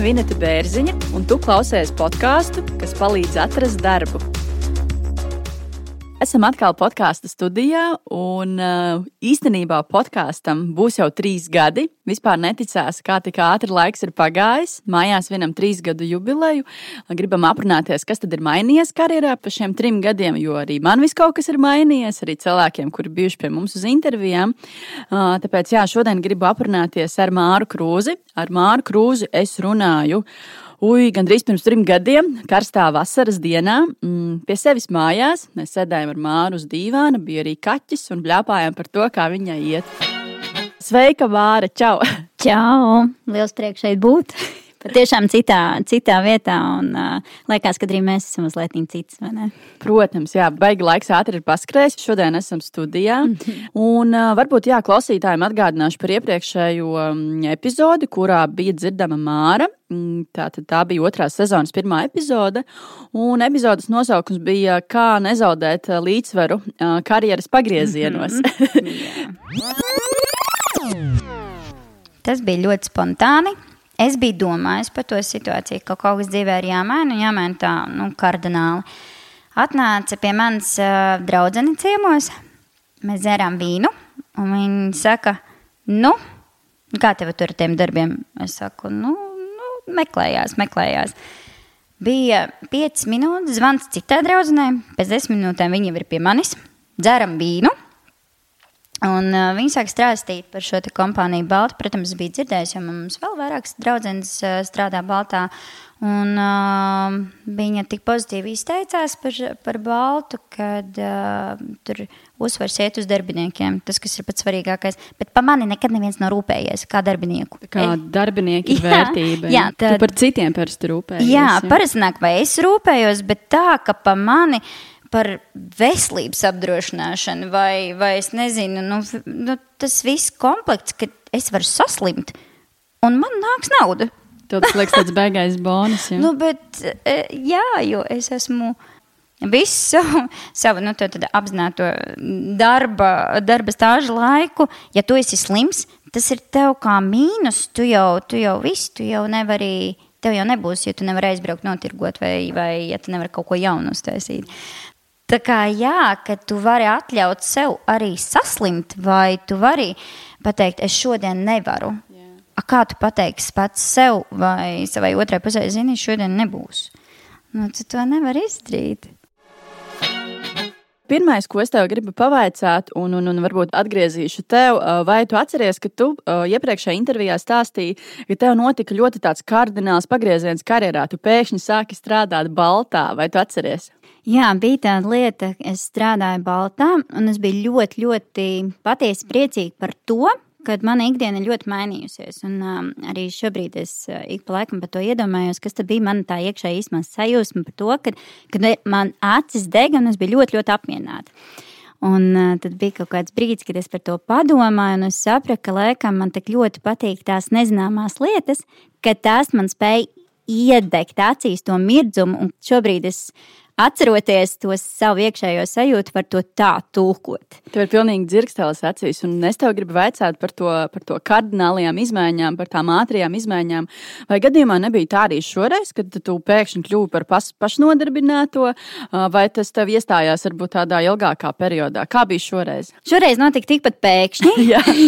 Esmu Vineta Bērziņa, un tu klausies podkāstu, kas palīdz atrast darbu. Esam atkal podkāstu studijā, un uh, īstenībā podkāstam būs jau trīs gadi. Vispār neticās, kā tik ātri laiks ir pagājis. Mājās vienam trīs gadu jubileju. Gribam aprunāties, kas tad ir mainījies karjerā pa šiem trim gadiem, jo arī man viss kaut kas ir mainījies, arī cilvēkiem, kuri bijuši pie mums uz intervijām. Uh, tāpēc jā, šodien gribu aprunāties ar Māru Krūzi. Ar Māru Krūzi es runāju. Ui, gandrīz pirms trim gadiem, karstā vasaras dienā, mm, pie sevis mājās, mēs sēdējām ar māru uz dīvāna, bija arī kaķis un bļāpājām par to, kā viņai iet. Sveika, Vāra! Čau! Čau! Liels prieks šeit būt! Patiešām citā, citā vietā, un uh, liekas, ka arī mēs esam mazliet cits. Protams, jā, baigi laiks ātri ir paskrējis. Šodien esam studijā. Mm -hmm. Un uh, varbūt jā, klausītājiem atgādināšu par iepriekšējo um, epizodi, kurā bija dzirdama Māra. Mm, tā, tā bija otrās sezonas pirmā epizode. Un epizodes nosaukums bija Kā nezaudēt līdzsvaru uh, karjeras pagriezienos. Mm -hmm. Tas bija ļoti spontāni. Es biju domājis par to situāciju, ka kaut kas dzīvē ir jāmaina, un jāmaina tā, nu, kardināli. Atnāca pie manis uh, draudzene ciemos, mēs dzērām vīnu, un viņi saka, nu, kā tev tur ar tiem darbiem? Es saku, nu meklējās, meklējās. Bija 5 minūtes, zvans citai draudzenei, pēc 10 minūtēm viņa jau ir pie manis, dzeram vīnu. Un, uh, viņi sāk strādāt par šo kompāniju Baltu. Protams, bija dzirdējusi, jo mums vēl vairākas draudzenes uh, strādā Baltā. Un, uh, viņa tik pozitīvi izteicās par, par Baltu, kad uh, tur uzsvars iet uz darbiniekiem. Tas, kas ir pats svarīgākais. Bet par mani nekad neviens nav rūpējies kā darbinieku. Kā darbinieki ir vērtība. Jā, tad, tu par citiem parasti rūpējies. Jā, jā. parasti nāk, vai es rūpējos, bet tā, ka par mani par veselības apdrošināšanu, vai, vai es nezinu, nu, nu, tas viss komplekts, ka es varu saslimt, un man nāks nauda. Tas liekas, tāds beigais bonus. Ja? Nu, bet, e, jā, jo es esmu visu savu, savu nu, apzināto darba, darba stāžu laiku, ja tu esi slims, tas ir tev kā mīnus. Tu jau, tu jau viss, tu jau nevari, tev jau nebūs, ja tu nevari aizbraukt, notirgot, vai, vai ja tu nevari kaut ko jaunu uztaisīt. Tā kā jā, ka tu vari atļaut sev arī saslimt, vai tu vari pateikt, es šodien nevaru. A, kā tu pateiksi pats sev vai savai otrai pusē, zini, šodien nebūs? Nu, tu to nevari izdarīt. Pirmais, ko es tev gribu pavaicāt, un, un, un varbūt atgriezīšu tev, vai tu atceries, ka tu iepriekšējā intervijā stāstīji, ka tev notika ļoti tāds kardināls pagrieziens karjerā. Tu pēkšņi sāki strādāt Baltā, vai tu atceries? Jā, bija tāda lieta, ka es strādāju Baltā, un es biju ļoti, ļoti patiesi priecīga par to, kad mana ikdiena ir ļoti mainījusies. Un um, arī šobrīd es uh, ik pa laikam par to iedomājos, kas bija mana tā iekšējā īstenībā sajūsma par to, kad, kad man acis dega un es biju ļoti, ļoti apmierināta. Un uh, tad bija kaut kāds brīdis, kad es par to padomāju, un es sapratu, ka laikam man tik ļoti patīk tās nezināmās lietas, ka tās man spēja iedegt acīs to mirdzumu, un šobrīd es atceroties to savu iekšējo sajūtu, var to tā tulkot. Tev ir pilnīgi dzirkstelis acīs, un es tev gribu vaicāt par to, par to kardinālajām izmaiņām, par tām ātrajām izmaiņām. Vai gadījumā nebija tā arī šoreiz, kad tu pēkšņi kļuvi par pas, pašnodarbināto, vai tas tev iestājās varbūt tādā ilgākā periodā? Kā bija šoreiz? Šoreiz notika tikpat pēkšņi.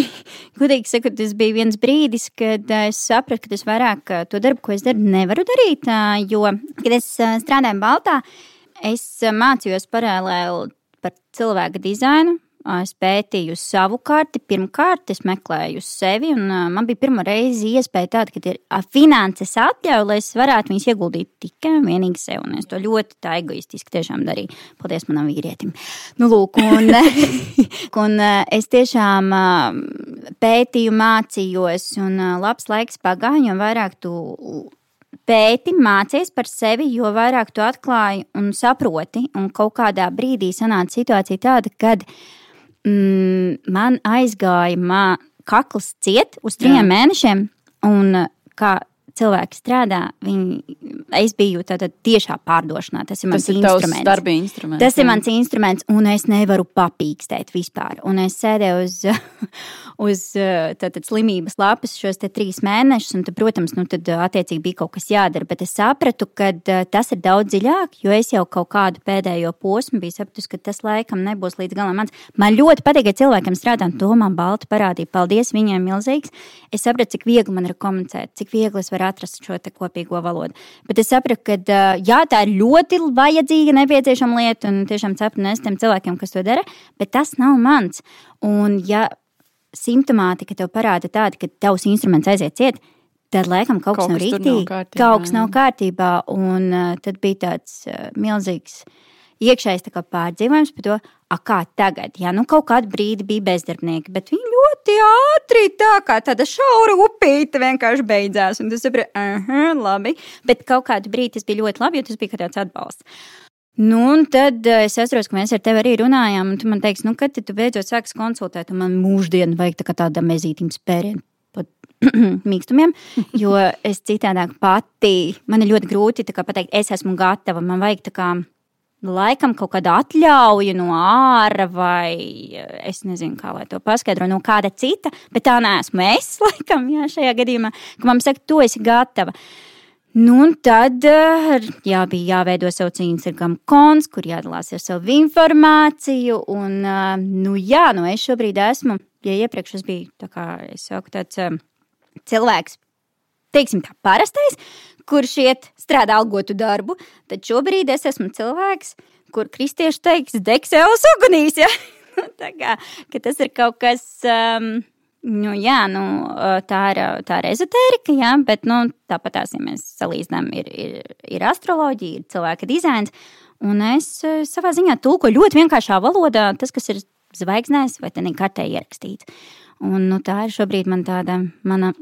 Gudīgi sakot, tas bija viens brīdis, kad es sapratu, ka es vairāk to darbu, ko es daru, nevaru darīt, jo, kad es strādāju Baltā, Es eh, mācījos paralēli par cilvēku dizainu. Es pētīju savu karti. Pirmkārt, es meklēju sevi, un uh, man bija pirmā reize iespēja tāda, ka ir finanses atļauja, lai es varētu viņus ieguldīt tikai un vienīgi sev. Un es to ļoti tā egoistiski tiešām darīju. Paldies manam vīrietim. Nu, lūk, un, un es tiešām pētīju, mācījos, un labs laiks pagāja, jo vairāk tu pēti, mācies par sevi, jo vairāk tu atklāji un saproti. Un kaut kādā brīdī sanāca situācija tāda, kad mm, man aizgāja mā, kakls ciet uz trim mēnešiem. Un kā cilvēki strādā, viņi, es biju tādā tiešā pārdošanā. Tas ir mans Tas ir instruments. darba instruments. Tas ir jā. mans instruments, un es nevaru papīkstēt vispār. Un es sēdēju uz, uz tātad, slimības lapas šos trīs mēnešus, un, tad, protams, nu, tad, attiecīgi bija kaut kas jādara. Bet es sapratu, ka tas ir daudz dziļāk, jo es jau kaut kādu pēdējo posmu biju sapratusi, ka tas laikam nebūs līdz galam mans. Man ļoti patīk, ka cilvēkam strādā, un to man balti parādīja. Paldies viņiem milzīgs. Es sapratu, cik viegli man ir komunicēt, cik viegli es varu atrast šo kopīgo valodu. Bet es sapratu, ka jā, tā ir ļoti vajadzīga, nepieciešama lieta, un tiešām ceptu nes tiem cilvēkiem, kas to dara, bet tas nav mans. Un, ja simptomātika tev parāda tāda, ka tavs instruments aiziet ciet, tad laikam kaut kas Kaut nav kas nav kārtībā, Kaut kas nav kārtībā, un uh, tad bija tāds uh, milzīgs iekšējs kā pārdzīvojums par to, kā tagad. Jā, nu kaut kādu brīdi bija bezdarbnieki, bet viņi ļoti ātri tā kā tāda šaura upīte vienkārši beidzās. Un tas saprati, uh -huh, labi. Bet kaut kādu brīdi tas bija ļoti labi, jo tas bija kā tāds atbalsts. Nu, un tad uh, es atceros, ka mēs ar tevi arī runājām, un tu man teiksi, nu, kad tu beidzot sāksi konsultēt, un man mūždien vajag tā kā tāda mezītīm spērienu pat mīkstumiem, jo es citādāk pati, man ir ļoti grūti pateikt, es esmu gatava, man vajag tā kā laikam kaut kāda atļauja no ārā, vai eh, es nezinu, kā lai to paskaidro, no kāda cita, bet tā neesmu es, laikam, jā, šajā gadījumā, ka man saka, tu esi gatava. Nu, un tad eh, jā, bija jāveido savs Instagram konts, kur jādalās ar savu informāciju. Un, eh, nu, jā, nu, es šobrīd esmu, ja iepriekš es biju tā kā saku, tāds cilvēks, teiksim, tā parastais, kurš iet strādā algotu darbu, tad šobrīd es esmu cilvēks, kur kristieši teiks, jau ugunīs. Ja? Nu, kā ka tas ir kaut kas. Um, Nu, jā, nu, tā ir, tā ir ezotērija, jā, bet nu, tāpat ja mēs salīdzinām, ir, ir, ir astroloģija, ir cilvēka dizains. Un es eh, savā ziņā tulkoju ļoti vienkāršā valodā, tas, kas ir zvaigznēs vai tādā kartē ierakstīts. Un, nu, tā ir šobrīd man tāda mana.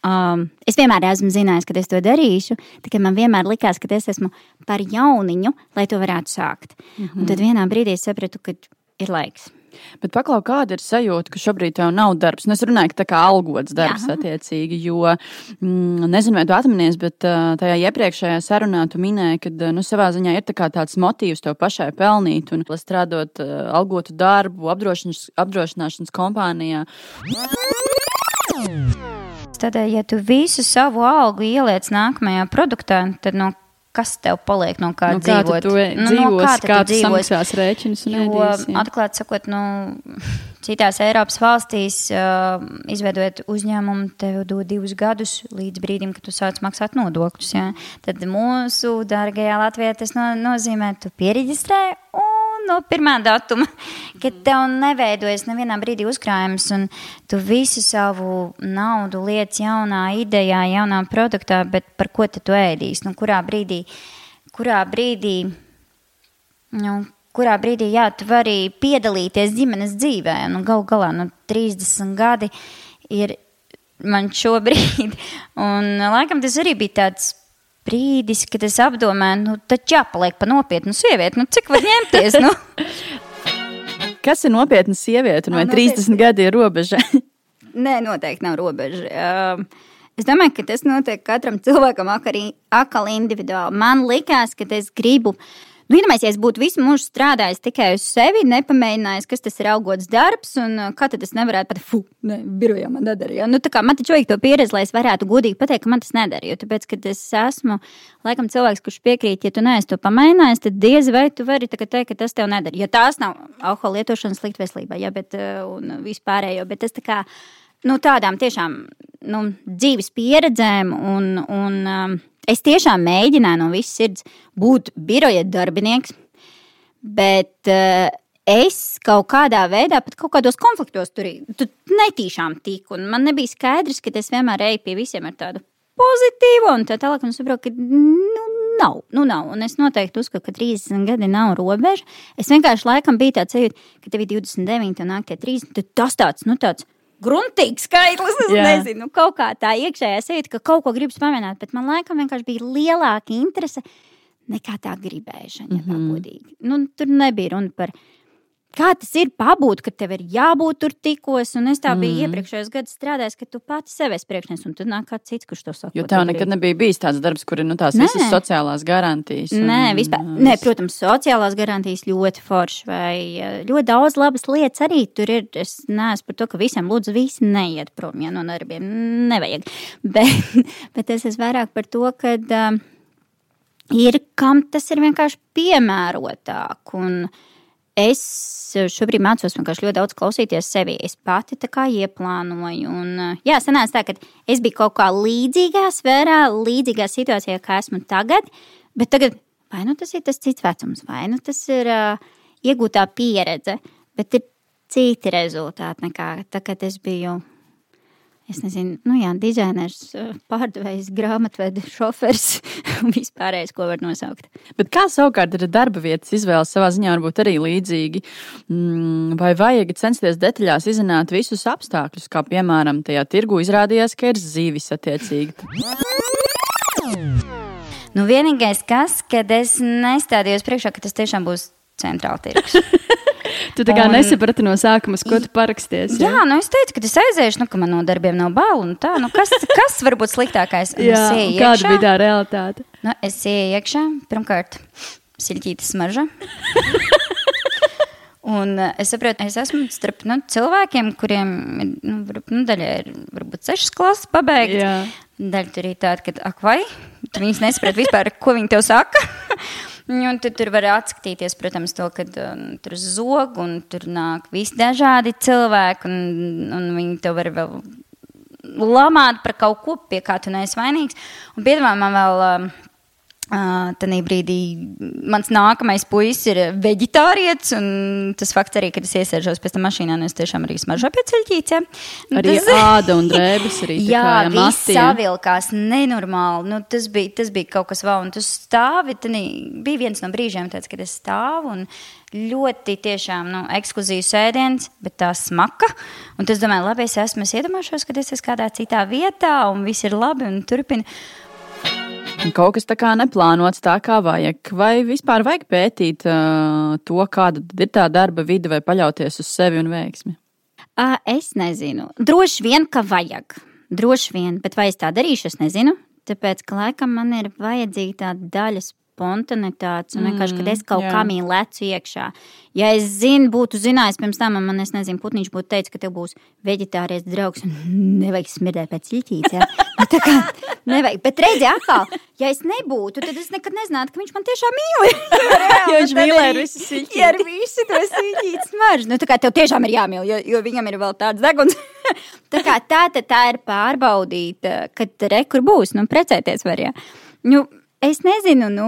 Um, es vienmēr esmu zinājis, ka es to darīšu, tikai man vienmēr likās, ka es esmu par jauniņu, lai to varētu sākt. Mm -hmm. Un tad vienā brīdī es sapratu, ka ir laiks. Bet paklau, kāda ir sajūta, ka šobrīd tev nav darbs? Nu, es runāju, ka tā kā algots darbs Jā. attiecīgi, jo, mm, nezinu, vai tu atminies, bet uh, tajā iepriekšējā sarunā tu minēji, ka, uh, nu, savā ziņā ir tā tāds motīvs tev pašai pelnīt un strādāt uh, algotu darbu apdrošināšanas, apdrošināšanas kompānijā. Tad, ja tu visu savu algu ieliec nākamajā produktā, tad no kas tev paliek no kā Nu, kā tu dzīvot? Nu, dzīvosi, no kā kā tu dzīvosi? samaksās rēķinus un jā. atklāti sakot, nu, citās Eiropas valstīs, uh, izveidojot uzņēmumu, tev dod divus gadus līdz brīdim, kad tu sāc maksāt nodokļus. Ja? Tad mūsu dārgajā Latvijā tas no, nozīmē, tu pieregistrē un no pirmā datuma, kad tev neveidojas nevienā brīdī uzkrājums, un tu visu savu naudu liec jaunā idejā, jaunā produktā, bet par ko tu ēdīsi? Nu, kurā brīdī? Kurā brīdī Nu, kurā brīdī jā, tu vari piedalīties ģimenes dzīvē. Nu, Galu galā nu, 30 gadi ir man šobrīd. Un, laikam tas arī bija tāds brīdis, kad es apdomāju, nu, taču jāpaliek pa nopietnu sievieti. Nu, cik var ņemties? Nu? Kas ir nopietna sieviete un vai Ā, 30 gadi ir robeža? Nē, noteikti nav robeža. Es domāju, ka tas notiek katram cilvēkam akari- akali individuāli. Man likās, ka es gribu. Nu, iedomājieties, ja es būtu visu mūžu strādājis tikai uz sevi, nepamēģinājis, kas tas ir augots darbs, un uh, kā tad es nevarētu pat, fu, ne, birojā man nedara. Ja? Nu, tā kā man taču vajag to pieredzi, lai es varētu godīgi pateikt, ka man tas nedara. Jo tāpēc, kad es esmu, laikam, cilvēks, kurš piekrīt, ja tu neesi to pamēģinājis, tad diez vai tu vari teikt, ka tas tev nedara. Ja tās nav alkohola lietošana slikta veselībā, ja, bet, uh, un vispārējo, bet tas tā kā nu, tādām tiešām nu, dzīves pieredzēm. Un, un, um, es tiešām mēģināju no visas sirds būt biroja darbinieks, bet uh, es kaut kādā veidā, pat kaut kādos konfliktos tur tu netīšām tiku. Man nebija skaidrs, ka es vienmēr eju pie visiem ar tādu pozitīvu un tā tālāk. Un es saprotu, ka nu, nav. Nu, nav. Un es noteikti uzskatu, ka 30 gadi nav robeža. Es vienkārši laikam biju tāds sajūta, ka tev ir 29 un nāk tie 30. Tad tas tāds, nu tāds. Gruntīgs skaitlis, es Jā. nezinu, nu, kaut kā tā iekšējā sajūta, ka kaut ko gribas pamēģināt, bet man laikam vienkārši bija lielāka interese nekā tā gribēšana, ja tā Mhm. godīgi. Nu, tur nebija runa par kā tas ir pabūt, ka tev ir jābūt tur tikos. Un es tā biju mm. iepriekšējos gados strādājis, ka tu pati sev esi priekšnieks, un tad nāk kāds cits, kurš to saka. Jo tev nekad nebija bijis tāds darbs, kur ir nu, tās Nē. visas sociālās garantijas. Un, Nē, vispār. Un, Nē, protams, sociālās garantijas ļoti forši, vai ļoti daudz labas lietas arī tur ir. Es neesmu par to, ka visiem lūdzu, visi neiet prom ja, no darbiem. Nevajag. Bet, bet es esmu vairāk par to, ka. Uh, Ir kam tas ir vienkārši piemērotāk. Un, uh, Es šobrīd mācos vienkārši ļoti daudz klausīties sevi. Es pati tā kā ieplānoju. Un, jā, sanāca tā, ka es biju kaut kā līdzīgā sfērā, līdzīgā situācijā, kā esmu tagad. Bet tagad vai nu tas ir tas cits vecums, vai nu tas ir uh, iegūtā pieredze, bet ir citi rezultāti nekā tad, kad es biju es nezinu, nu jā, dizainers, pārdevējs, grāmatvedis, šofers un vispārējais, ko var nosaukt. Bet kā savukārt ir darba vietas izvēle savā ziņā varbūt arī līdzīgi? Mm, vai vajag censties detaļās izzināt visus apstākļus, kā piemēram tajā tirgu izrādījās, ka ir zīvis attiecīgi? Nu, vienīgais, kas, kad es nestādījos priekšā, ka tas tiešām būs centrāla tirgus. Tu tā kā un... nesaprati no sākuma, ko tu paraksties. Jā, jā nu es teicu, ka es aiziešu, nu, ka man no darbiem nav bail. Tā, nu, kas, kas var būt sliktākais? jā, kāda bija tā realitāte? Nu, es ieju iekšā, pirmkārt, siļķītas smarža. Un uh, es saprotu, es esmu starp nu, cilvēkiem, kuriem ir nu, nu, daļai ir varbūt sešas klases pabeigts. Daļa tur ir tāda, ka, ak, vai? Tu viņas nesaproti vispār, ko viņi tev saka. Un tad tur var atskatīties, protams, to, ka um, tur zog un tur nāk visi dažādi cilvēki, un, un viņi tev var vēl lamāt par kaut ko, pie kā tu neesi vainīgs. Un piedāvā man vēl. Um, Uh, Tad brīdī mans nākamais puisis ir vegetārietis. Tas fakts arī, kad es iesēžos pēc tam mašīnā, nu es tiešām arī smaržoju pēc ceļķītēm. Arī tas... āda un drēbes arī. jā, jā viss savilkās nenormāli. Nu, tas, bija, tas bija kaut kas vēl. Un tu stāvi, tad bija viens no brīžiem, tāds, kad es stāvu. Un, ļoti tiešām nu, ekskluzīvs ēdiens, bet tā smaka. Un tas, domāju, labi, es esmu, es iedomāšos, ka es esmu kādā citā vietā un viss ir labi un turpinu. Kaut kas tā kā neplānots tā, kā vajag. Vai vispār vajag pētīt uh, to, kāda ir tā darba vide, vai paļauties uz sevi un veiksmi? Uh, es nezinu. Droši vien, ka vajag. Droši vien, bet vai es tā darīšu, es nezinu. Tāpēc, ka laikam man ir vajadzīga tāda daļas spontanitātes un vienkārši, kad es kaut mm, kā mīlu lecu iekšā. Ja es zinu, būtu zinājis pirms tam, man, es nezinu, putniņš būtu teicis, ka tev būs veģetārijas draugs un nevajag smirdēt pēc ļiķītes. Ja? Tā kā nevajag. Bet reizē atkal, ja es nebūtu, tad es nekad nezinātu, ka viņš man tiešām mīl. jo viņš mīlē ar visu siļķīti. Ja ar visu to siļķīti smaržu. Nu, tā kā tev tiešām ir jāmīl, jo, jo viņam ir vēl tāds deguns. tā kā tā, tā ir pārbaudīta, kad re, kur būs, nu, precēties var, ja. Nu, Es nezinu, nu,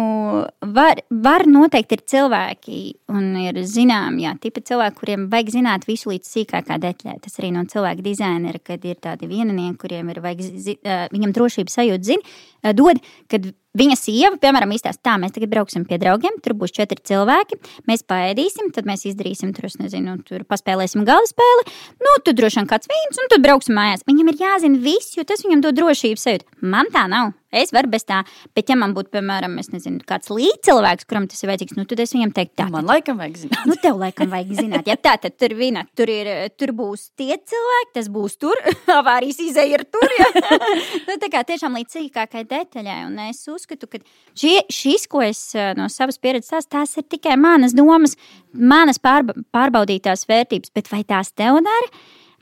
var, var noteikti ir cilvēki, un ir zinām, jā, tipi cilvēki, kuriem vajag zināt visu līdz sīkākā detaļai. Tas arī no cilvēka dizainera, kad ir tādi vieninieki, kuriem ir vajag, zi, viņam drošības sajūta, zina, dod, kad Viņa sieva, piemēram, izstāsta, tā, mēs tagad brauksim pie draugiem, tur būs četri cilvēki, mēs paēdīsim, tad mēs izdarīsim, tur, nezinu, tur paspēlēsim gala spēli, nu, tur droši vien kāds vīns, un tad brauksim mājās. Viņam ir jāzina viss, jo tas viņam dod drošības sajūtu. Man tā nav. Es varu bez tā, bet, ja man būtu, piemēram, nezinu, kāds līdzcilvēks, kuram tas ir vajadzīgs, nu, tad es viņam teiktu, tā. Man laikam vajag zināt. Nu, tev laikam vajag zināt. Ja tā, tad tur vina, tur, ir, tur būs tie cilvēki, tas būs tur, avārijas izēja ir tur. Ja? nu, tā kā tiešām līdz cīkākai detaļai, un es uzskatu, ka šie, šis, ko es eh, no savas pieredzes stāstu, tās ir tikai manas domas, manas pārba, pārbaudītās vērtības, bet vai tās tev dara?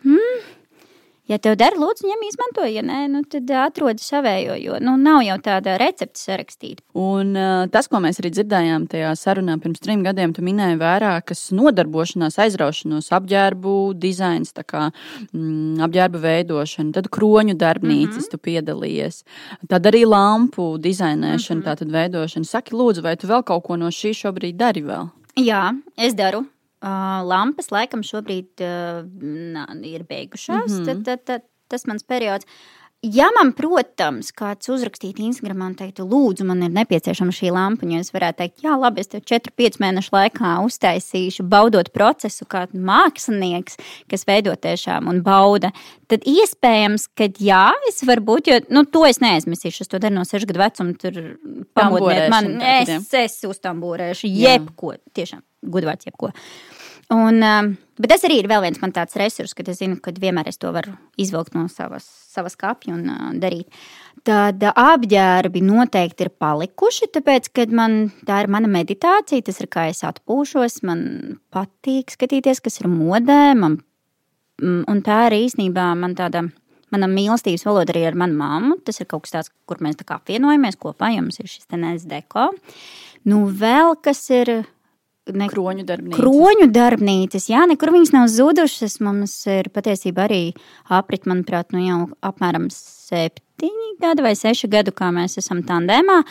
Hmm. Ja tev der, lūdzu, ņem izmanto, ja nē, nu, tad atrodi savējo, jo nu, nav jau tāda recepte sarakstīta. Un uh, tas, ko mēs arī dzirdējām tajā sarunā pirms trim gadiem, tu minēji vairākas nodarbošanās, aizraušanos, apģērbu dizains, tā kā mm, apģērba veidošana, tad kroņu darbnīcas mm -hmm. tu piedalījies, tad arī lampu dizainēšana, mm -hmm. tātad veidošana. Saki, lūdzu, vai tu vēl kaut ko no šī šobrīd dari vēl? Jā, es daru. Uh, lampas laikam šobrīd uh, nā, ir beigušās. Mm -hmm. tad, tad, tad, tas mans periods. Ja man, protams, kāds uzrakstītu Instagram un teiktu, lūdzu, man ir nepieciešama šī lampa, jo es varētu teikt, jā, labi, es tev 4-5 mēnešu laikā uztaisīšu, baudot procesu kā mākslinieks, kas veido tiešām un bauda, tad iespējams, ka jā, es varu būt, jo nu, to es neaizmirsīšu. Es to daru no 6 gadu vecuma, tur pamodiniet man, es, es uztambūrēšu jebko, tiešām gudvārds jebko. Un, um, bet tas arī ir viens man tāds resurs, ka es zinu, ka vienmēr es to varu izvilkt no savas, savas kapja un uh, darīt. Tad apģērbi noteikti ir palikuši, tāpēc, ka man, tā ir mana meditācija, tas ir kā es atpūšos. Man patīk skatīties, kas ir modē, man, mm, un tā ir īstenībā man tāda. Mana mīlestības valoda arī ar manu māmu. Tas ir kaut kas tāds, kur mēs tā kā apvienojamies kopā. Jums ir šis tenēs deko. Nu, vēl kas ir ne, kroņu darbnīcas. Kroņu darbnīcas, jā, nekur viņas nav zudušas. Mums ir patiesībā arī aprit, manuprāt, nu jau apmēram septiņi gadi vai seši gadu, kā mēs esam tandēmā.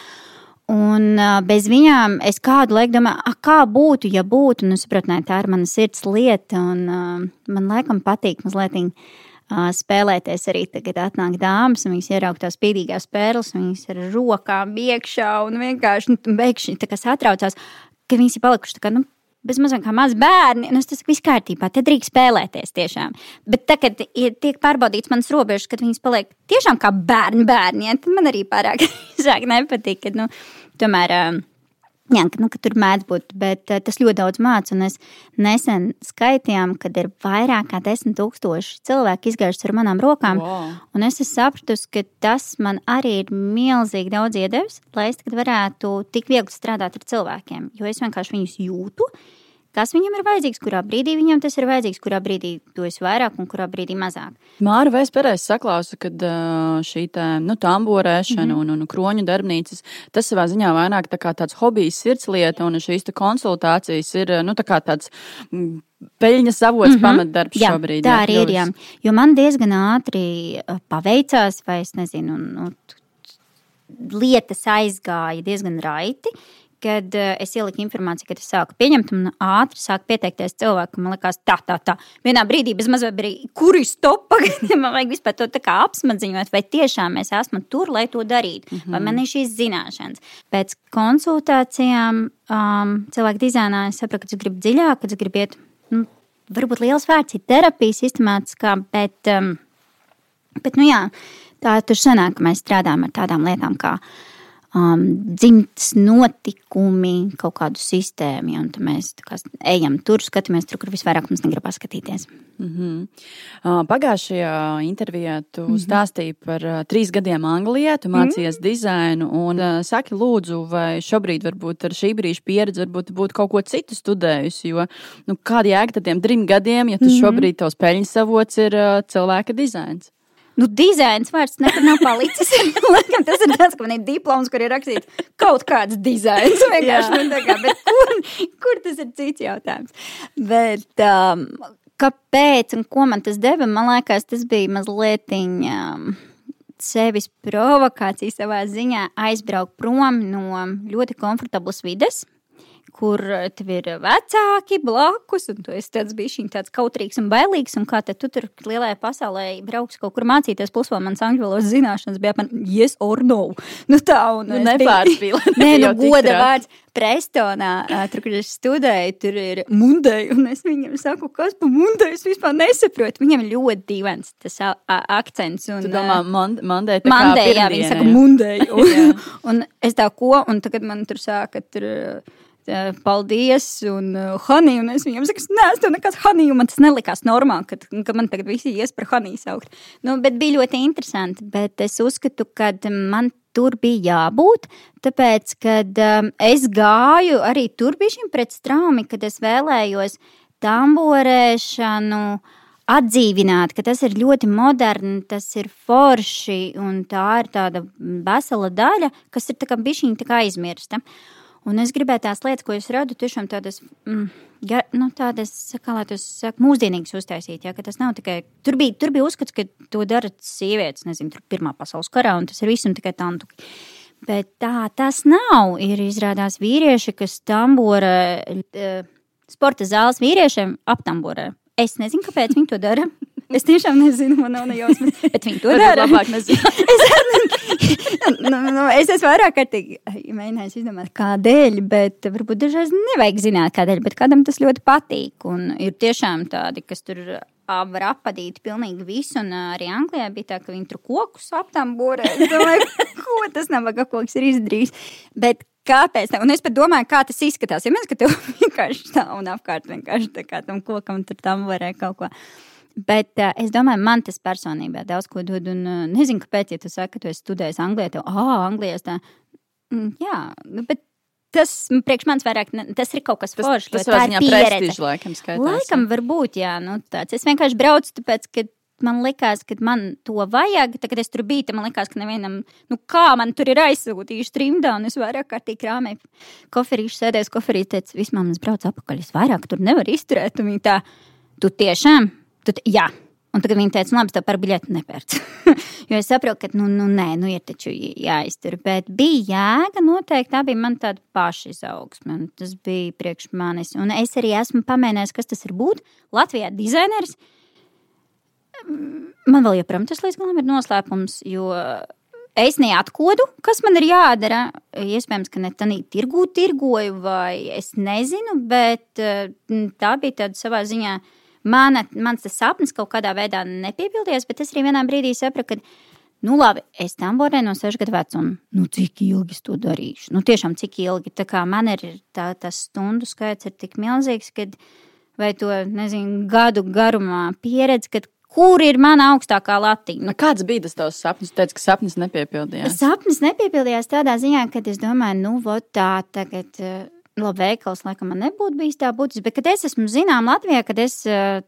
Un bez viņām es kādu laiku domāju, kā būtu, ja būtu. Un es saprotu, tā ir mana sirds lieta. Un, uh, man laikam patīk mazliet uh, spēlēties arī tagad. Atnāk dāmas, un viņas ieraug tās spīdīgās pērles, viņas ar rokām iekšā un vienkārši nu, beigšķi satraucās ka viņas ir palikušas tā kā. Nu, Bez mazliet kā mazi bērni, un nu, tas viss kārtībā. Te drīkst spēlēties tiešām. Bet tagad, kad tiek pārbaudīts manas robežas, kad viņas paliek tiešām kā bērni, bērni, ja, tad man arī pārāk sāk nepatīk. Kad, nu, tomēr, uh, Jā, nu, ka tur mēdz būt, bet uh, tas ļoti daudz mācās. Mēs nesen skaitījām, ka ir vairāk kā desmit tūkstoši cilvēku izgājuši ar manām rokām. Wow. Un es sapratu, ka tas man arī ir milzīgi daudz iedevis, lai es varētu tik viegli strādāt ar cilvēkiem. Jo es vienkārši viņus jūtu, kas viņam ir vajadzīgs, kurā brīdī viņam tas ir vajadzīgs, kurā brīdī to es vairāk un kurā brīdī mazāk. Māra, vai es pareizi saklausu, ka šī tā, nu, tamborēšana mm -hmm. un, un kroņu darbnīcas, tas savā ziņā vairāk tā kā tāds hobijs, sirdslieta un šīs konsultācijas ir, nu, tā kā tāds peļņas avots, mm -hmm. pamatdarbs jā, šobrīd. Tā jā, arī ir. Jā. Jo man diezgan ātri paveicās, vai es nezinu, nu, lietas aizgāja diezgan raiti kad uh, es ieliku informāciju, kad es sāku pieņemt, un ātri sāku pieteikties cilvēkam. Man liekas, tā, tā, tā. Vienā brīdī bez mazliet bija, kur ir stopa, man vajag vispār to apsmadziņot, vai tiešām es esmu tur, lai to darītu, mm -hmm. vai man ir šīs zināšanas. Pēc konsultācijām um, cilvēku dizainā es sapratu, ka es gribu dziļāk, ka es gribu iet, nu, varbūt liels vērts ir terapija sistemātiskā, bet, um, bet nu jā, tā tur sanāk, ka mēs strādājam ar tādām lietām kā um, dzimtas notikumi, kaut kādu sistēmu. Ja, mēs kā, ejam tur, skatāmies tur, kur visvairāk mums negrib paskatīties. Mm -hmm. uh, pagājušajā intervijā tu mm -hmm. stāstīji par uh, trīs gadiem Anglijā, tu mācījies mm -hmm. dizainu. Un, uh, saki, lūdzu, vai šobrīd, varbūt ar šī brīža pieredzi, varbūt būtu kaut ko citu studējusi? Jo nu, kāda jēga tiem trim gadiem, ja tu mm -hmm. šobrīd tavs peļņas avots ir uh, cilvēka dizains? Nu, dizains vairs nekur nav palicis. Laikam, tas ir tas, ka man ir diploms, kur ir rakstīts kaut kāds dizains. Vienkārši, nu, kā, kur, kur tas ir cits jautājums? Bet, um, kāpēc un ko man tas deva? Man liekas, tas bija mazliet. Um, sevis provokācija savā ziņā aizbraukt prom no ļoti komfortablas vides, kur eh, tev ir vecāki blakus, un tu esi tāds bijis tāds kautrīgs un bailīgs, un kā tu tur lielajā pasaulē brauks kaut kur mācīties, plus vēl mans angļu valodas zināšanas bija man yes or no. Nu tā, un nu, nepārspīlēt. Nē, nu goda vārds. Prestonā, tur, kur es studēju, tur ir mundēji, un es viņam saku, kas pa mundēju, es vispār nesaprotu. Viņam ir ļoti dīvains tas akcents. Un, tu domā, mandēji, mandēji, jā, viņi saka mundēji. Un, un es tā ko, un tagad man tur sāka, tur, paldies, un Hanī, un es viņam saku, nē, es tev nekāds Hanī, un man tas nelikās normāli, ka, ka man tagad visi ies par Hanī saukt. Nu, bet bija ļoti interesanti, bet es uzskatu, ka man tur bija jābūt, tāpēc, kad um, es gāju arī tur bija šim pret straumi, kad es vēlējos tamborēšanu, atdzīvināt, ka tas ir ļoti moderni, tas ir forši, un tā ir tāda vesela daļa, kas ir bišķiņa tā kā aizmirsta. Uh, Un es gribēju tās lietas, ko es radu, tiešām tādas, mm, gar, nu, tādas kā lai tas saka, mūsdienīgas uztaisīt. Ja, tas nav tikai, tur bija, tur bija uzskats, ka to dara sievietes, nezinu, tur Pirmā pasaules karā, un tas ir viss un tikai tantuki. Bet tā tas nav. Ir izrādās vīrieši, kas tambora eh, sporta zāles vīriešiem aptamborē. Es nezinu, kāpēc viņi to dara. Es tiešām nezinu, man nav nejausmas. Bet viņi to dara. labāk nezinu. es, nu, nu, es esmu vairāk kārtīgi mēģinājis izdomāt, kādēļ, bet varbūt dažreiz nevajag zināt, kādēļ, bet kādam tas ļoti patīk. Un ir tiešām tādi, kas tur var apadīt pilnīgi visu. Un arī Anglijā bija tā, ka viņi tur kokus aptām būrē. Es domāju, ko tas nabaga koks ir izdarījis. Bet kāpēc? Un es pat domāju, kā tas izskatās. Ja mēs, ka tev vienkārši tā un apkārt vienkārši tā kā tam kokam tur tam varēja kaut ko. Bet uh, es domāju, man tas personībā daudz ko dod. Un uh, nezinu, kāpēc, ja tu saki, ka tu esi studējis Anglijā, tad, ah, Anglijā tā. Mm, jā, nu, bet tas priekš manis vairāk, ne, tas ir kaut kas foršs. Tas tā ir pieredze. laikam, skaitās. Laikam, varbūt, jā, nu, tāds. Es vienkārši braucu, tāpēc, ka man likās, ka man to vajag. Tad, kad es tur biju, tad man likās, ka nevienam, nu, kā man tur ir aizsūtījuši trimdā, un es vairāk kārtīgi krāmēju koferīšu, sēdēju koferī, teicu, vismaz man brauc apakaļ, es vairāk tur nevaru izturēt. Un viņi tā, tu tiešām, tu, t- jā. Un tagad viņi teica, labi, tev par biļeti nepērc. jo es saprotu, ka, nu, nu, nē, nu, ir taču jāiztur. Bet bija jēga, noteikti tā bija man tāda paša izaugsme. Tas bija priekš manis. Un es arī esmu pamēģinājis, kas tas ir būt Latvijā dizaineris. Man vēl joprojām tas līdz galam ir noslēpums, jo es neatkodu, kas man ir jādara. Iespējams, ka ne tādā tirgū tirgoju, vai es nezinu, bet eh, tā bija tāda savā ziņā. Mana, mans tas sapnis kaut kādā veidā nepiepildījās, bet es arī vienā brīdī sapratu, ka, nu, labi, es tam borēju no 6 gadu vecuma. Nu, cik ilgi es to darīšu? Nu, tiešām cik ilgi. Tā kā man ir tā, tas stundu skaits ir tik milzīgs, ka vai to, nezinu, gadu garumā pieredzi, kad kur ir mana augstākā latiņa. Nu, kāds bija tas tavs sapnis? Tu teici, ka sapnis nepiepildījās. Sapnis nepiepildījās tādā ziņā, ka es domāju, nu, vot tā tagad. eh, Labi, veikals laikam man nebūtu bijis tā būtisks, bet kad es esmu zinām Latvijā, kad es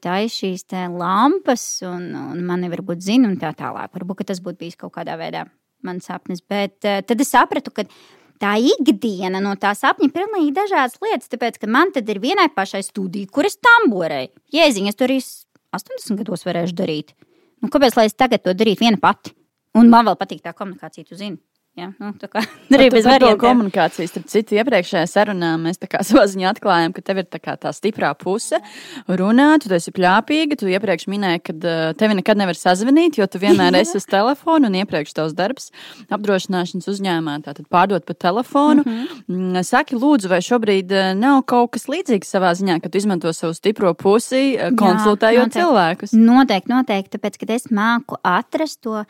taisu šīs lampas un, un mani varbūt zina un tā tālāk, varbūt tas būtu bijis kaut kādā veidā mans sapnis, bet tad es sapratu, ka tā ikdiena no tā sapņa ir pilnīgi dažādas lietas, tāpēc, ka man tad ir vienai pašai studija, kur es tamborēju. Jēziņ, es to arī 80 gados varēšu darīt. Nu, kāpēc lai es tagad to darītu viena pati? Un man vēl patīk tā komunikācija, tu zini. Ja, nu, tā kā arī bez variantiem. komunikāciju, starp citu, iepriekšējā sarunā mēs tā kā savā ziņā atklājām, ka tev ir tā, kā tā stiprā puse runāt, tu esi pļāpīga. Tu iepriekš minēji, ka tevi nekad nevar sazvanīt, jo tu vienmēr esi uz telefona un iepriekš tavs darbs apdrošināšanas uzņēmumā, tātad pārdot pa telefonu. Mm -hmm. Saki, lūdzu, vai šobrīd nav kaut kas līdzīgs savā ziņā, ka tu izmanto savu stipro pusi, konsultējot noteikti. cilvēkus? Noteikti, noteikti, tāpēc, ka es māku atrast to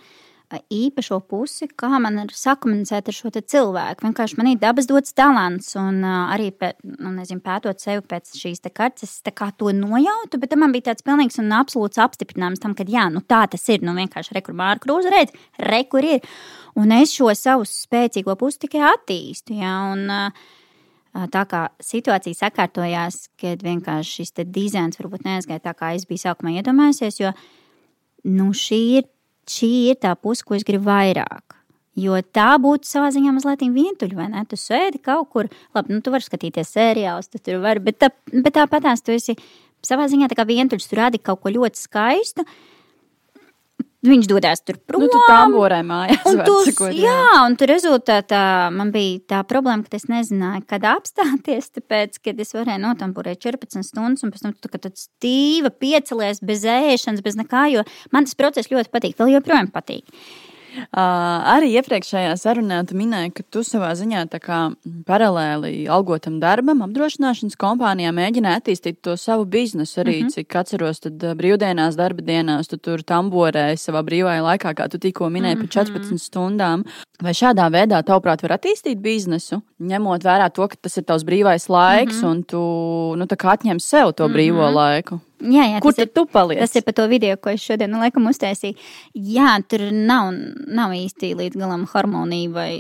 īpašo pusi, kā man ir sakomunicēt ar šo cilvēku. Vienkārši man ir dabas dots talants, un arī pē, nu, nezinu, pētot sevi pēc šīs te kartes, es kā to nojautu, bet man bija tāds pilnīgs un absolūts apstiprinājums tam, ka jā, nu tā tas ir, nu vienkārši rekur māra krūze redz, rekur ir. Un es šo savu spēcīgo pusi tikai attīstu, jā, un ā, Tā kā situācija sakārtojās, kad vienkārši šis dizains varbūt neaizgāja tā, kā es biju sākumā iedomājusies, jo nu, šī, ir, šī ir tā puse, ko es gribu vairāk. Jo tā būtu savā ziņā mazliet vientuļa, vai ne? Tu sēdi kaut kur, labi, nu, tu vari skatīties seriālus, tu tur vari, bet, tā, bet tāpatās tu esi savā ziņā tā kā vientuļš, tu rādi kaut ko ļoti skaistu. Viņš dodas tur prom. Nu, tu tamborē mājās. Un tu, sakot, jā, un tur rezultātā man bija tā problēma, ka es nezināju, kad apstāties. Tāpēc, kad es varēju notamburēt 14 stundas, un pēc tam tu kā tāds stīva piecelies bez ēšanas, bez nekā, jo man tas process ļoti patīk. Vēl joprojām patīk. Arī iepriekšējā sarunā tu minēji, ka tu savā ziņā kā paralēli algotam darbam, apdrošināšanas kompānijā mēģināji attīstīt to savu biznesu. Arī, mm -hmm. cik atceros, tad brīvdienās, darba dienās tu tur tamborēji savā brīvajā laikā, kā tu tikko minēji, mm -hmm. pa 14 stundām. Vai šādā veidā, tavuprāt, var attīstīt biznesu, ņemot vērā to, ka tas ir tavs brīvais laiks, mm -hmm. un tu nu, atņem sev to brīvo mm -hmm. laiku? Jā, jā, Kur tad tu paliec? tas ir par to video, ko es šodien, nu, laikam, uztaisīju. Jā, tur nav, nav īsti līdz galam harmonija vai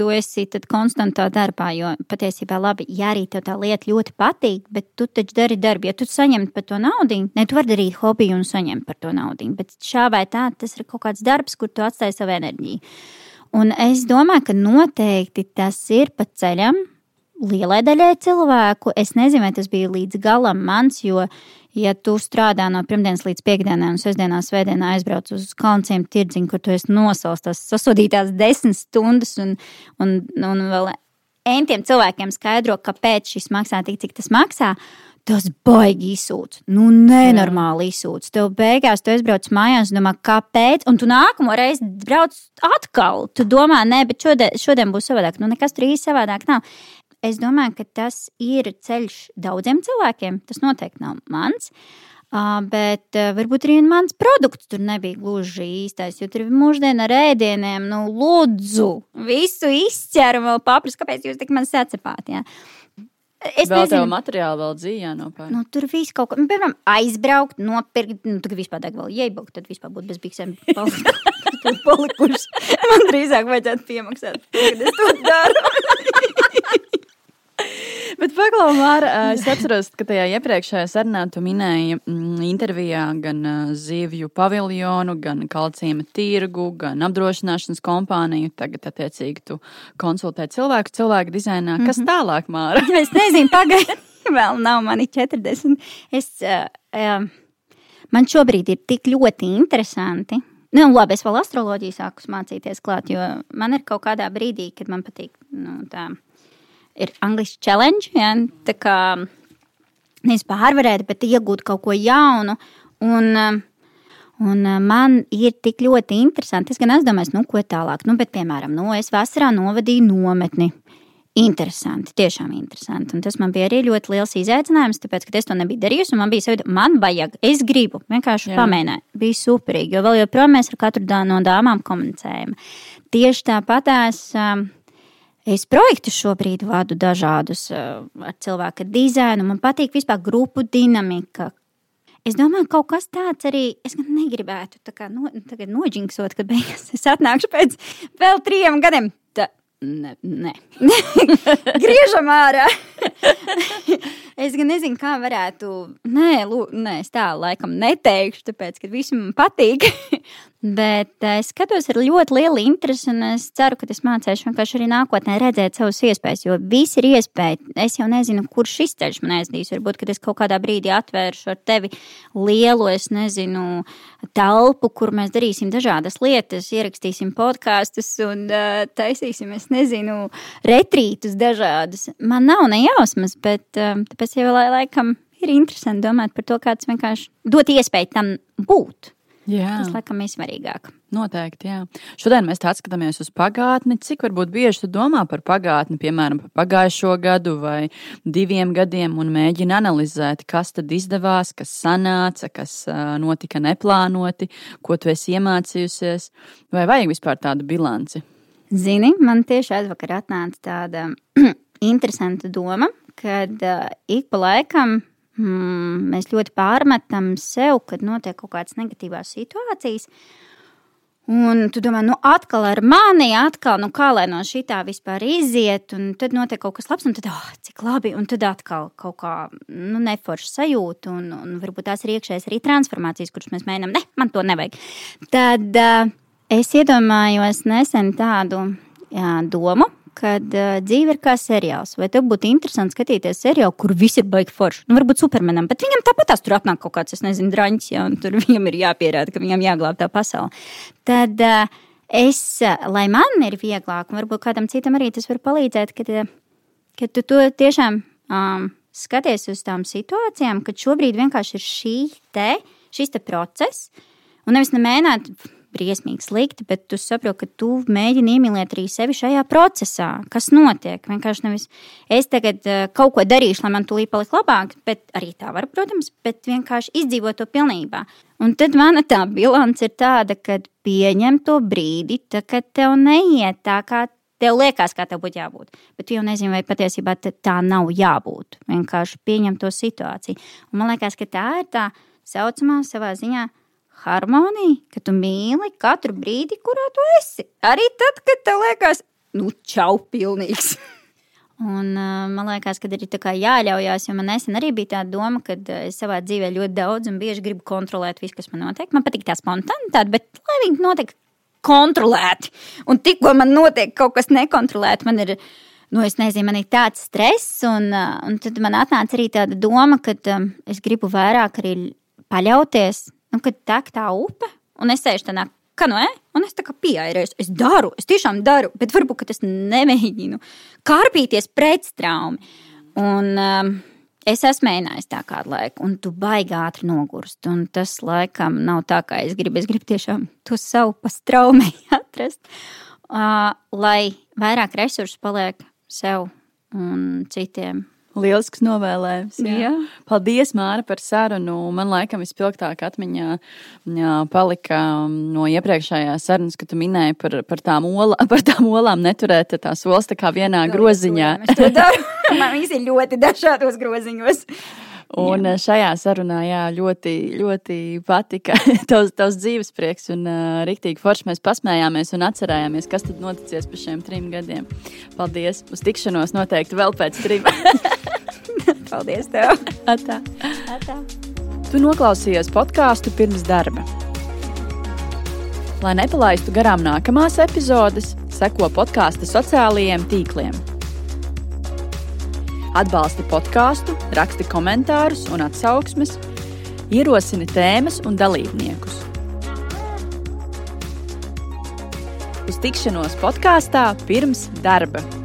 tu esi konstantā darbā, jo patiesībā labi, ja arī tev tā lieta ļoti patīk, bet tu taču dari darbu, ja tu saņem par to naudu, ne, tu vari darīt hobiju un saņemt par to naudu, bet šā vai tā, tas ir kaut kāds darbs, kur tu atstāji savu enerģiju. Un es domāju, ka noteikti tas ir pa ceļam lielai daļai cilvēku. Es nezinu, vai tas bija līdz galam mans, jo, ja tu strādā no pirmdienas līdz piekdienai un sestdienā, svētdienā aizbrauc uz kalnciem tirdziņu, kur tu esi nosaucis tās sasodītās desmit stundas un, un, un vēl entiem cilvēkiem skaidro, kāpēc šis maksā tik, cik tas maksā. Tas baigi izsūts. Nu, nenormāli izsūts. Tev beigās tu aizbrauc mājās, domā, kāpēc? Un tu nākamo reizi brauc atkal. Tu domā, nē, bet šodien, šodien būs savādāk. Nu, nekas tur īsti savādāk nav. Es domāju, ka tas ir ceļš daudziem cilvēkiem. Tas noteikti nav mans. Uh, bet uh, varbūt arī mans produkts tur nebija gluži īstais. Jo tur mūždienā ar ēdieniem, nu, lūdzu, visu izķer un vēl papras, kāpēc jūs tik man sacepāt. Jā. Es vēl tādu materiālu vēl dzīvē nopērkt. Nu, tur viss kaut ko, nu, piemēram, aizbraukt, nopirkt. Nu, tur vispār deg vēl iebraukt, tad vispār būtu bez biksēm palikuši. Man drīzāk vajadzētu piemaksāt, kad es to daru. Bet paklausā, Māra, es atceros, ka tajā iepriekšējā sarunā tu minēji mm, intervijā gan zivju paviljonu, gan kalcijuma tirgu, gan apdrošināšanas kompāniju. Tagad, attiecīgi, tu konsultē cilvēku, cilvēku dizainā. Kas mm -hmm. tālāk, Māra? es nezinu, pagaidi. Vēl nav mani 40. Es, uh, uh, man šobrīd ir tik ļoti interesanti. Nu, labi, es vēl astroloģiju sāku mācīties klāt, jo man ir kaut kādā brīdī, kad man patīk nu, tā ir Anglish challenge. Ja? Tā kā nevis pārvarēt, bet iegūt kaut ko jaunu. Un, un man ir tik ļoti interesanti. Es gan aizdomājos, nu, ko tālāk. Nu, bet, piemēram, nu, es vasarā novadīju nometni. Interesanti, tiešām interesanti. Un tas man bija arī ļoti liels izaicinājums, tāpēc, ka es to nebiju darījusi. Man bija sajūta, man vajag, es gribu, vienkārši pamēģināt. Bija superīgi, jo vēl joprojām mēs ar katru no dāmām komunicējam. Tieši tāpat es. Um, Es projektus šobrīd vadu dažādus uh, ar cilvēku dizainu. Man patīk vispār grupu dinamika. Es domāju, ka kaut kas tāds arī es negribētu no, noģinksot, ka beigās es atnākšu pēc vēl trim gadiem. Tā, ne, ne. Griežam ārā! es gan nezinu, kā varētu. Nē, lū, nē es tā laikam neteikšu, tāpēc, ka visam patīk. Bet eh, es skatos ar ļoti lielu interesi, un es ceru, ka es mācīšu vienkārši arī nākotnē redzēt savas iespējas, jo viss ir iespēja. Es jau nezinu, kurš šis ceļš man aizdīs. Varbūt, kad es kaut kādā brīdī atvēršu ar tevi lielu, es nezinu, telpu, kur mēs darīsim dažādas lietas, ierakstīsim podkāstus un uh, taisīsim, es nezinu, retrītus dažādus. Man nav nejausmas, bet uh, tāpēc jau laikam ir interesanti domāt par to, kāds vienkārši dot iespēju tam būt. Jā. Tas, laikam, ir svarīgāk. Noteikti, jā. Šodien mēs skatāmies uz pagātni. Cik varbūt bieži tu domā par pagātni, piemēram, par pagājušo gadu vai diviem gadiem, un mēģini analizēt, kas tad izdevās, kas sanāca, kas notika neplānoti, ko tu esi iemācījusies, vai vajag vispār tādu bilanci? Zini, man tieši aizvakar atnāca tāda interesanta doma, kad uh, ik pa laikam mm, mēs ļoti pārmetam sev, kad notiek kaut kādas negatīvās situācijas. Un tu domā, nu, atkal ar mani, atkal, nu, kā lai no šī tā vispār iziet, un tad notiek kaut kas labs, un tad, oh, cik labi, un tad atkal kaut kā, nu, neforša sajūta, un, un varbūt tās ir iekšējas arī transformācijas, kuras mēs mēģinām, ne, man to nevajag. Tad uh, es iedomājos nesen tādu jā, domu, kad uh, dzīve ir kā seriāls. Vai tev būtu interesanti skatīties seriālu, kur viss ir baigi forši? Nu, varbūt supermenam, bet viņam tāpat tur atnāk kaut kāds, es nezinu, draņķis, ja, un tur viņam ir jāpierāda, ka viņam jāglāb tā pasaule. Tad uh, es, lai man ir vieglāk, un varbūt kādam citam arī tas var palīdzēt, kad, kad tu to tiešām um, skaties uz tām situācijām, kad šobrīd vienkārši ir šī te, šis te process, un nevis nemēģināt briesmīgi slikti, bet tu saproti, ka tu mēģini iemīlēt arī sevi šajā procesā. Kas notiek? Vienkārši nevis es tagad uh, kaut ko darīšu, lai man tūlīt paliek labāk, bet arī tā var, protams, bet vienkārši izdzīvot to pilnībā. Un tad mana tā bilance ir tāda, ka pieņem to brīdi, tā, kad tev neiet tā, kā tev liekas, kā tev būtu jābūt. Bet tu jau nezini, vai patiesībā tā nav jābūt. Vienkārši pieņem to situāciju. Un man liekas, ka tā ir tā saucamā savā ziņā harmonija, ka tu mīli katru brīdi, kurā tu esi. Arī tad, kad tev liekas, nu, čau, pilnīgs. Un, uh, man liekas, ka arī jāļaujās, jo man nesen arī bija tā doma, ka uh, es savā dzīvē ļoti daudz un bieži gribu kontrolēt visu, kas man notiek. Man patīk tā spontanitāte, bet lai viņi notiek kontrolēti. Un tikko man notiek kaut kas nekontrolēts, man ir, nu, es nezinu, man ir tāds stress, un, uh, un tad man atnāca arī tāda doma, ka es gribu vairāk arī paļauties nu, kad tek tā upe, un es sēžu tādā kanoē, un es tā kā pieeju, es daru, es tiešām daru, bet varbūt es nemēģinu kārpīties pret straumi. Un, um, Es esmu mēģinājis tā kādu laiku, un tu baigi ātri nogurst. Un tas laikam nav tā, kā es gribu. Es gribu tiešām to savu pastraumē atrast, uh, lai vairāk resursu paliek sev un citiem Lielisks novēlējums. Jā. Jā. Paldies, Māra, par sarunu. Man laikam vispilgtāk atmiņā jā, palika um, no iepriekšējās sarunas, kad tu minēji par, par, tām, ola, par tām olām neturēt tās olas tā kā vienā groziņā. To daru. Man viņas ir ļoti dažādos groziņos. Un jā. šajā sarunā jā, ļoti, ļoti patika tavs, tavs dzīves prieks un uh, rīktīgi forši mēs pasmējāmies un atcerējāmies, kas tad noticies pa šiem trim gadiem. Paldies! Uz tikšanos noteikti vēl pēc trim. Paldies tev! Atā. Atā. Tu noklausījies podkāstu pirms darba. Lai nepalaistu garām nākamās epizodes, seko podkāstu sociālajiem tīkliem. Atbalsti podkāstu, raksti komentārus un atsauksmes, ierosini tēmas un dalībniekus. Uz tikšanos podkāstā pirms darba!